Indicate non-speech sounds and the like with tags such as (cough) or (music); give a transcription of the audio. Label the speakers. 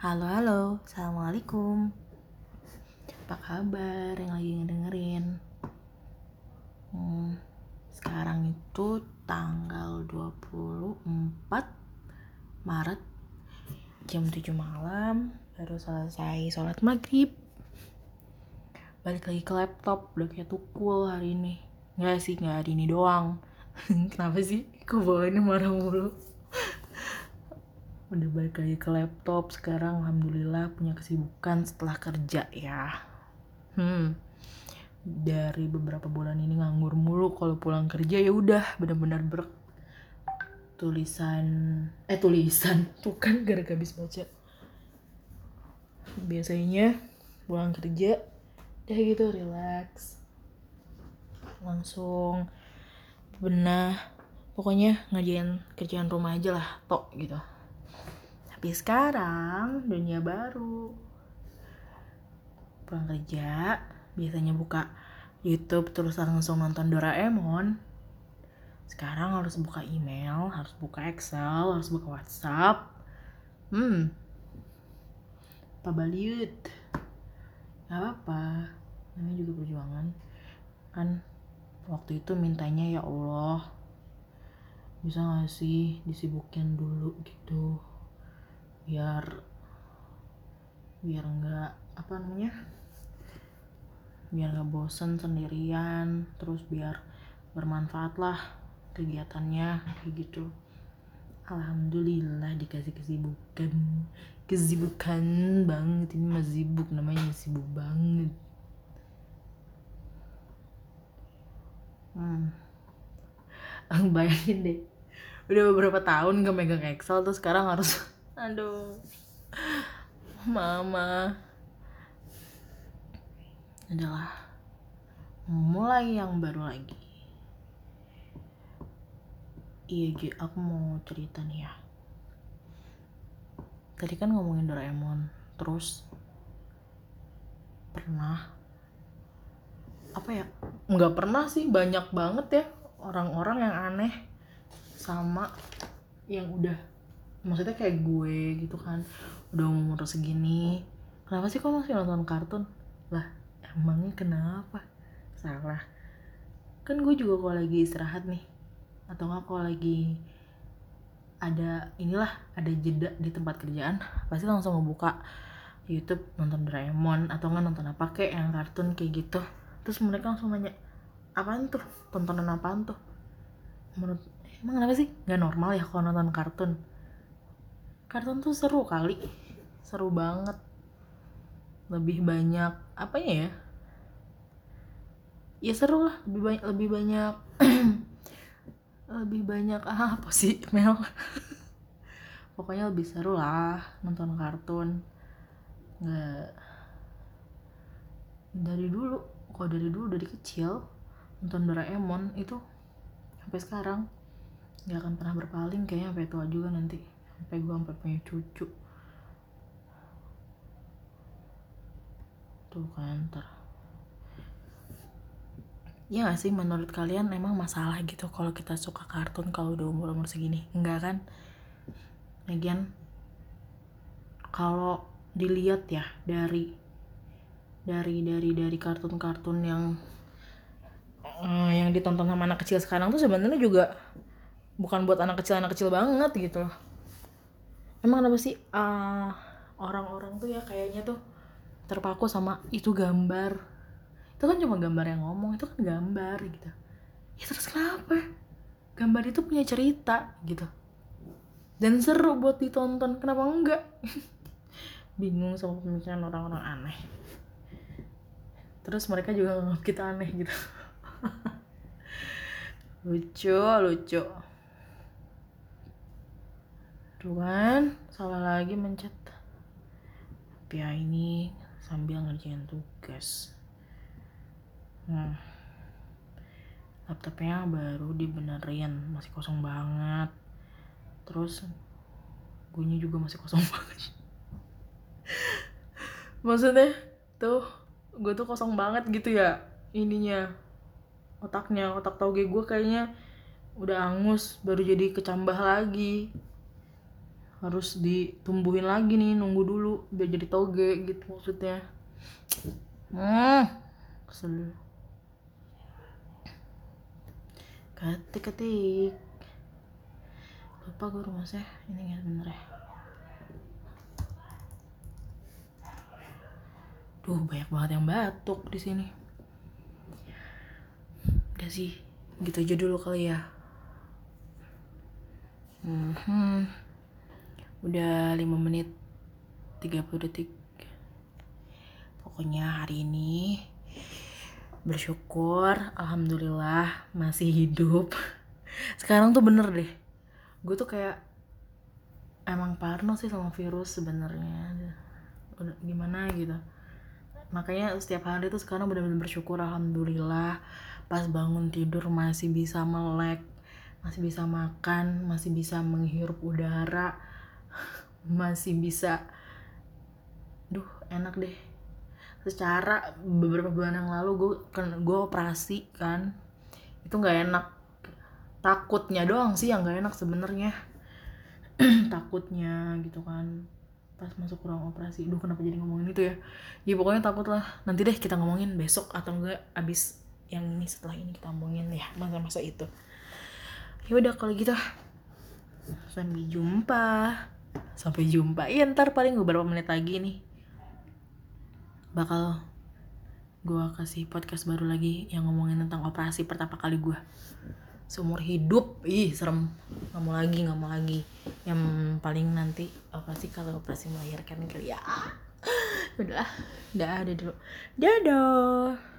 Speaker 1: Halo halo, assalamualaikum. Apa kabar yang lagi ngedengerin? Hmm, sekarang itu tanggal 24 Maret jam 7 malam baru selesai sholat maghrib. Balik lagi ke laptop udah kayak tukul hari ini. Nggak sih nggak hari ini doang. (laughs) Kenapa sih? Kok bawainnya marah mulu udah balik lagi ke laptop sekarang alhamdulillah punya kesibukan setelah kerja ya. Hmm. Dari beberapa bulan ini nganggur mulu kalau pulang kerja ya udah benar-benar ber tulisan eh tulisan. (laughs) Tuh kan gara gara habis baca. Biasanya pulang kerja ya gitu relax. Langsung benah pokoknya ngajain kerjaan rumah aja lah tok gitu tapi sekarang dunia baru pulang kerja biasanya buka YouTube terus langsung nonton Doraemon sekarang harus buka email, harus buka Excel, harus buka WhatsApp. Hmm. Apa baliut? Gak apa-apa. Namanya juga perjuangan. Kan waktu itu mintanya ya Allah. Bisa gak sih disibukin dulu gitu. Biar biar nggak apa namanya biar nggak bosen sendirian terus biar bermanfaat lah kegiatannya kayak gitu. Alhamdulillah dikasih kesibukan kesibukan banget ini mah sibuk namanya sibuk banget. Hmm. Bayangin deh udah beberapa tahun gak megang Excel tuh sekarang harus aduh. Mama. Adalah mulai yang baru lagi. Iya G aku mau cerita nih ya. Tadi kan ngomongin Doraemon terus pernah apa ya nggak pernah sih banyak banget ya orang-orang yang aneh sama yang udah maksudnya kayak gue gitu kan udah umur segini. Kenapa sih kok masih nonton kartun? Lah emangnya kenapa? Salah. Kan gue juga kalau lagi istirahat nih atau nggak kalau lagi ada inilah ada jeda di tempat kerjaan pasti langsung ngebuka YouTube nonton Doraemon atau nggak nonton apa kayak yang kartun kayak gitu. Terus mereka langsung nanya apaan tuh? Tontonan apaan tuh? Menurut emang kenapa sih? Nggak normal ya kalau nonton kartun kartun tuh seru kali. Seru banget. Lebih banyak apa ya? Ya seru lah lebih banyak lebih banyak (clears throat) lebih banyak ah, apa sih (laughs) Mel? Pokoknya lebih seru lah nonton kartun. Nggak dari dulu kalau dari dulu dari kecil nonton Doraemon itu sampai sekarang nggak akan pernah berpaling kayaknya sampai tua juga nanti sampai gue sampai punya cucu tuh kan ter ya gak sih? Menurut kalian emang masalah gitu kalau kita suka kartun kalau udah umur umur segini? Enggak kan? Lagian kalau dilihat ya dari dari dari dari kartun-kartun yang uh, yang ditonton sama anak kecil sekarang tuh sebenarnya juga bukan buat anak kecil anak kecil banget gitu loh emang kenapa sih? Orang orang-orang tuh ya kayaknya tuh terpaku sama itu gambar. Itu kan cuma gambar yang ngomong itu kan gambar gitu. Ya terus kenapa? Gambar itu punya cerita gitu. Dan seru buat ditonton kenapa enggak? (laughs) Bingung sama pemikiran orang-orang aneh. Terus mereka juga nganggap kita aneh gitu. (laughs) Lucu lucu tuh salah lagi mencet. Tapi ya ini sambil ngerjain tugas. Hmm. laptopnya baru dibenerin masih kosong banget. Terus gue juga masih kosong (laughs) banget. Maksudnya tuh gue tuh kosong banget gitu ya ininya otaknya. Otak tauge gue kayaknya udah angus baru jadi kecambah lagi harus ditumbuhin lagi nih nunggu dulu biar jadi toge gitu maksudnya. Hmm. Kesel. Ketik ketik. Lupa gue rumusnya ini nggak bener ya. Duh, banyak banget yang batuk di sini. Udah sih, gitu aja dulu kali ya. Hmm, udah 5 menit 30 detik. Pokoknya hari ini bersyukur, alhamdulillah masih hidup. (laughs) Sekarang tuh bener deh, gue tuh kayak emang parno sih sama virus sebenarnya. Gimana gitu makanya setiap hari tuh sekarang benar-benar bersyukur alhamdulillah pas bangun tidur masih bisa melek masih bisa makan masih bisa menghirup udara masih bisa duh enak deh. Secara beberapa bulan yang lalu gue kan gue operasi kan itu nggak enak. Takutnya doang sih yang nggak enak sebenarnya. (clears throat) Takutnya gitu kan pas masuk ruang operasi. Duh kenapa jadi ngomongin itu ya? Ya pokoknya takut lah. Nanti deh kita ngomongin besok atau enggak abis yang ini setelah ini kita ngomongin ya masa-masa itu. Ya udah kalau gitu. Sampai jumpa sampai jumpa. Iya ntar paling beberapa menit lagi nih. Bakal gue kasih podcast baru lagi yang ngomongin tentang operasi pertama kali gue seumur hidup. Ih serem. Nggak mau lagi nggak mau lagi. Yang paling nanti sih kalau operasi melahirkan kali ya. (laughs) Udahlah. Udah ada dulu dadah